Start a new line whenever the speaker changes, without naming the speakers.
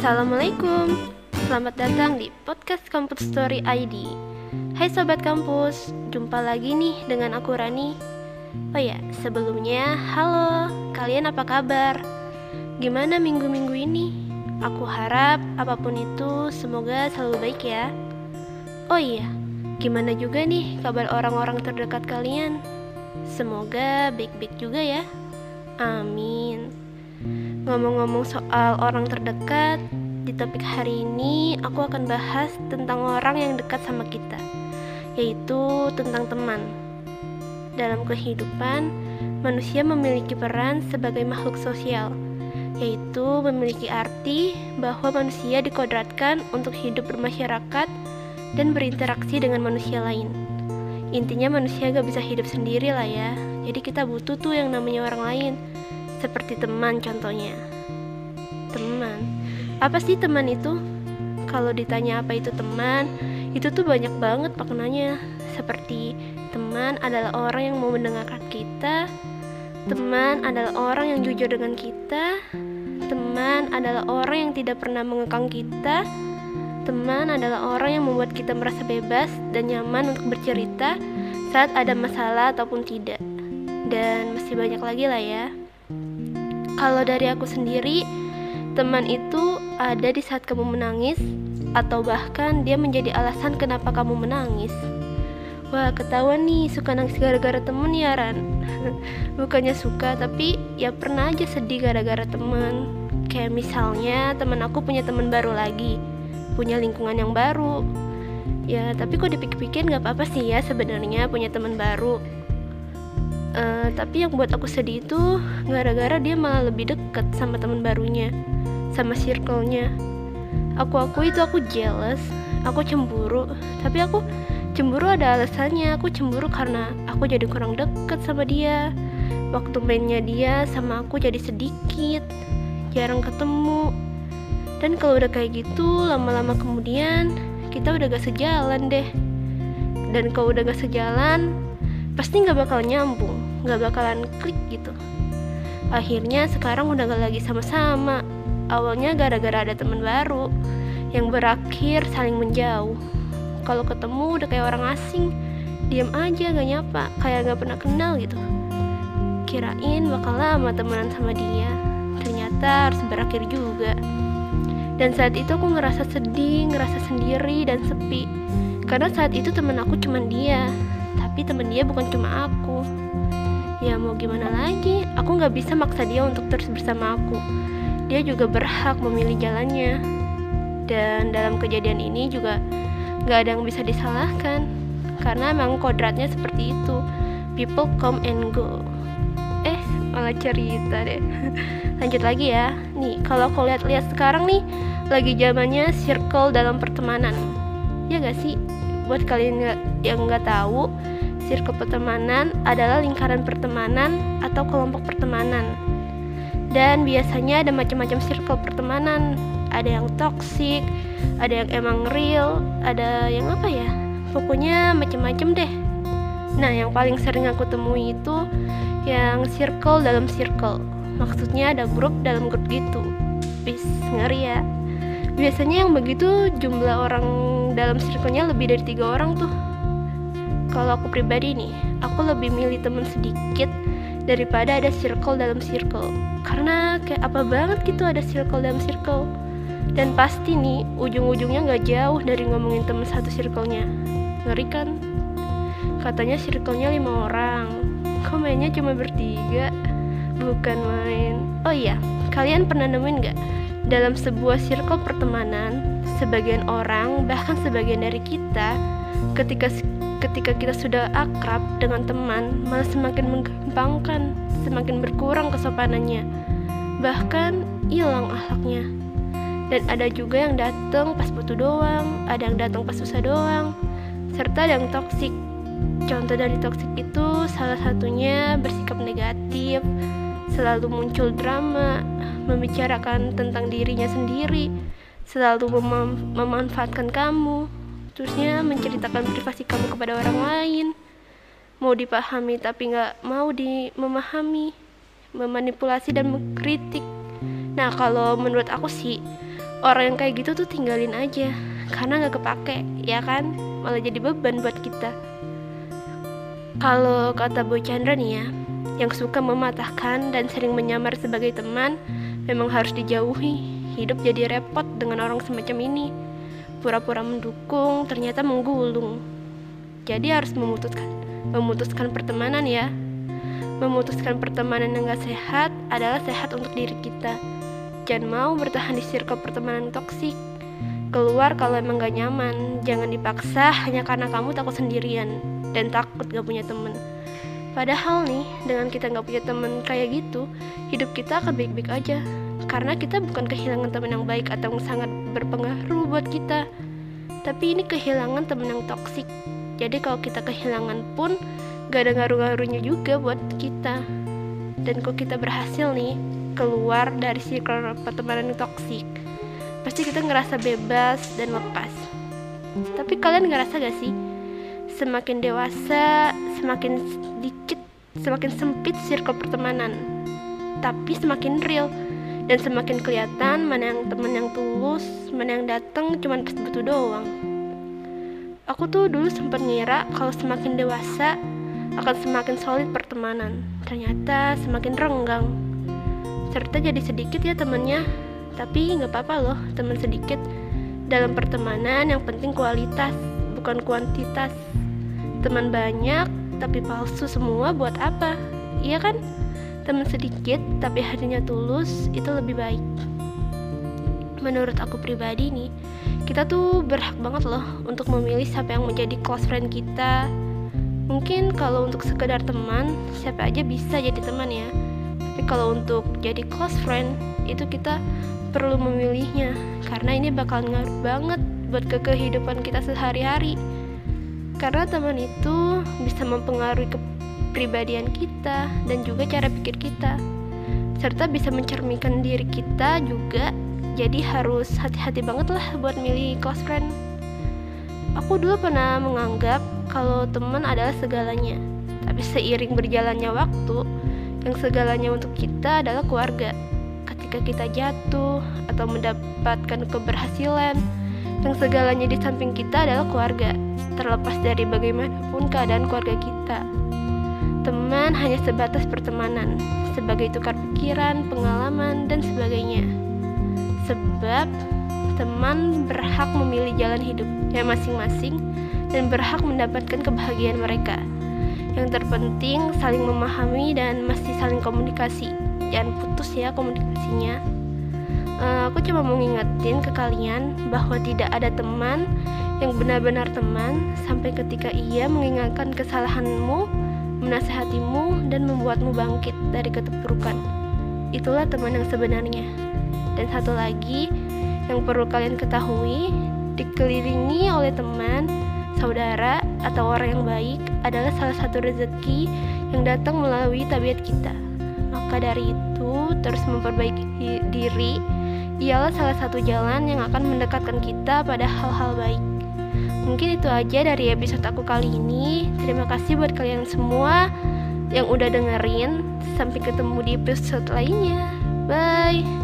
Assalamualaikum, selamat datang di podcast Kampus Story ID Hai Sobat Kampus, jumpa lagi nih dengan aku Rani. Oh ya, sebelumnya, halo, kalian apa kabar? Gimana minggu-minggu ini? Aku harap apa pun itu semoga selalu baik ya. Oh iya, gimana juga nih kabar orang-orang terdekat kalian? Semoga baik-baik juga ya. Amin Ngomong-ngomong soal orang terdekat, di topik hari ini aku akan bahas tentang orang yang dekat sama kita, yaitu tentang teman. Dalam kehidupan, manusia memiliki peran sebagai makhluk sosial, yaitu memiliki arti bahwa manusia dikodratkan untuk hidup bermasyarakat dan berinteraksi dengan manusia lain. Intinya manusia gak bisa hidup sendiri lah ya, jadi kita butuh tuh yang namanya orang lain seperti teman contohnya. Teman. Apa sih teman itu? Kalau ditanya apa itu teman, itu tuh banyak banget maknanya. Seperti teman adalah orang yang mau mendengarkan kita, teman adalah orang yang jujur dengan kita, teman adalah orang yang tidak pernah mengekang kita, teman adalah orang yang membuat kita merasa bebas dan nyaman untuk bercerita saat ada masalah ataupun tidak. Dan masih banyak lagi lah ya. Kalau dari aku sendiri, teman itu ada di saat kamu menangis, atau bahkan dia menjadi alasan kenapa kamu menangis. Wah, ketahuan nih suka nangis gara-gara temen ya, Ran. Bukannya suka, tapi ya pernah aja sedih gara-gara temen. Kayak misalnya temen aku punya temen baru lagi, punya lingkungan yang baru. Ya, tapi kok dipikir-pikir nggak apa-apa sih ya sebenarnya punya teman baru Uh, tapi yang buat aku sedih itu gara-gara dia malah lebih deket sama teman barunya, sama circle-nya. Aku aku itu aku jealous, aku cemburu. Tapi aku cemburu ada alasannya. Aku cemburu karena aku jadi kurang deket sama dia. Waktu mainnya dia sama aku jadi sedikit, jarang ketemu. Dan kalau udah kayak gitu, lama-lama kemudian kita udah gak sejalan deh. Dan kalau udah gak sejalan, pasti nggak bakal nyambung nggak bakalan klik gitu. Akhirnya sekarang udah gak lagi sama-sama. Awalnya gara-gara ada teman baru yang berakhir saling menjauh. Kalau ketemu udah kayak orang asing diam aja gak nyapa kayak gak pernah kenal gitu. Kirain bakal lama temenan sama dia. Ternyata harus berakhir juga. Dan saat itu aku ngerasa sedih ngerasa sendiri dan sepi. Karena saat itu temen aku cuma dia. Tapi temen dia bukan cuma aku ya mau gimana lagi? Aku nggak bisa maksa dia untuk terus bersama aku. Dia juga berhak memilih jalannya. Dan dalam kejadian ini juga nggak ada yang bisa disalahkan. Karena emang kodratnya seperti itu. People come and go. Eh malah cerita deh. Lanjut lagi ya. Nih kalau aku lihat-lihat sekarang nih lagi zamannya circle dalam pertemanan. Ya gak sih? Buat kalian yang nggak tahu Circle pertemanan adalah lingkaran pertemanan atau kelompok pertemanan. Dan biasanya ada macam-macam circle pertemanan. Ada yang toxic, ada yang emang real, ada yang apa ya? Pokoknya macam-macam deh. Nah, yang paling sering aku temui itu yang circle dalam circle. Maksudnya ada grup dalam grup gitu. Bis, ngeri ya. Biasanya yang begitu jumlah orang dalam circle-nya lebih dari tiga orang tuh kalau aku pribadi nih, aku lebih milih temen sedikit daripada ada circle dalam circle. Karena kayak apa banget gitu ada circle dalam circle. Dan pasti nih, ujung-ujungnya gak jauh dari ngomongin temen satu circle-nya. Ngeri kan? Katanya circle-nya lima orang. Kok mainnya cuma bertiga? Bukan main. Oh iya, kalian pernah nemuin gak? Dalam sebuah circle pertemanan, sebagian orang, bahkan sebagian dari kita, ketika ketika kita sudah akrab dengan teman malah semakin menggampangkan, semakin berkurang kesopanannya, bahkan hilang akhlaknya. Dan ada juga yang datang pas butuh doang, ada yang datang pas susah doang, serta yang toksik. Contoh dari toksik itu salah satunya bersikap negatif, selalu muncul drama, membicarakan tentang dirinya sendiri, selalu mem memanfaatkan kamu, Terusnya menceritakan privasi kamu kepada orang lain. Mau dipahami tapi nggak mau di memahami, memanipulasi dan mengkritik. Nah kalau menurut aku sih orang yang kayak gitu tuh tinggalin aja karena nggak kepake ya kan malah jadi beban buat kita kalau kata Boy Chandra nih ya yang suka mematahkan dan sering menyamar sebagai teman memang harus dijauhi hidup jadi repot dengan orang semacam ini. Pura-pura mendukung ternyata menggulung. Jadi harus memutuskan memutuskan pertemanan ya. Memutuskan pertemanan yang gak sehat adalah sehat untuk diri kita. Jangan mau bertahan di circle pertemanan toksik. Keluar kalau emang gak nyaman. Jangan dipaksa hanya karena kamu takut sendirian dan takut gak punya temen padahal nih dengan kita gak punya temen kayak gitu hidup kita akan baik-baik aja karena kita bukan kehilangan teman yang baik atau yang sangat berpengaruh buat kita. Tapi ini kehilangan teman yang toksik. Jadi kalau kita kehilangan pun gak ada ngaruh-ngaruhnya juga buat kita. Dan kalau kita berhasil nih keluar dari circle pertemanan yang toksik pasti kita ngerasa bebas dan lepas. Tapi kalian ngerasa gak sih? Semakin dewasa semakin sedikit semakin sempit circle pertemanan. Tapi semakin real dan semakin kelihatan mana yang teman yang tulus mana yang datang cuma pas butuh doang Aku tuh dulu sempat ngira kalau semakin dewasa akan semakin solid pertemanan. Ternyata semakin renggang. Serta jadi sedikit ya temennya. Tapi nggak apa-apa loh teman sedikit. Dalam pertemanan yang penting kualitas, bukan kuantitas. Teman banyak tapi palsu semua buat apa? Iya kan? Teman sedikit tapi hatinya tulus itu lebih baik. Menurut aku pribadi nih, kita tuh berhak banget loh untuk memilih siapa yang menjadi close friend kita. Mungkin kalau untuk sekedar teman siapa aja bisa jadi teman ya. Tapi kalau untuk jadi close friend itu kita perlu memilihnya karena ini bakal ngaruh banget buat ke kehidupan kita sehari-hari. Karena teman itu bisa mempengaruhi kepribadian kita dan juga cara pikir kita. Serta bisa mencerminkan diri kita juga. Jadi harus hati-hati banget lah buat milih close friend. Aku dulu pernah menganggap kalau teman adalah segalanya. Tapi seiring berjalannya waktu yang segalanya untuk kita adalah keluarga. Ketika kita jatuh atau mendapatkan keberhasilan yang segalanya di samping kita adalah keluarga. Terlepas dari bagaimanapun keadaan keluarga kita teman hanya sebatas pertemanan sebagai tukar pikiran, pengalaman, dan sebagainya sebab teman berhak memilih jalan hidupnya masing-masing dan berhak mendapatkan kebahagiaan mereka. Yang terpenting saling memahami dan masih saling komunikasi. Jangan putus ya komunikasinya. Uh, aku cuma mau ngingetin ke kalian bahwa tidak ada teman yang benar-benar teman sampai ketika ia mengingatkan kesalahanmu, menasehatimu, dan membuatmu bangkit dari keterpurukan. Itulah teman yang sebenarnya. Dan satu lagi yang perlu kalian ketahui, dikelilingi oleh teman, saudara, atau orang yang baik adalah salah satu rezeki yang datang melalui tabiat kita. Maka dari itu, terus memperbaiki diri ialah salah satu jalan yang akan mendekatkan kita pada hal-hal baik. Mungkin itu aja dari episode aku kali ini. Terima kasih buat kalian semua yang udah dengerin. Sampai ketemu di episode lainnya. Bye.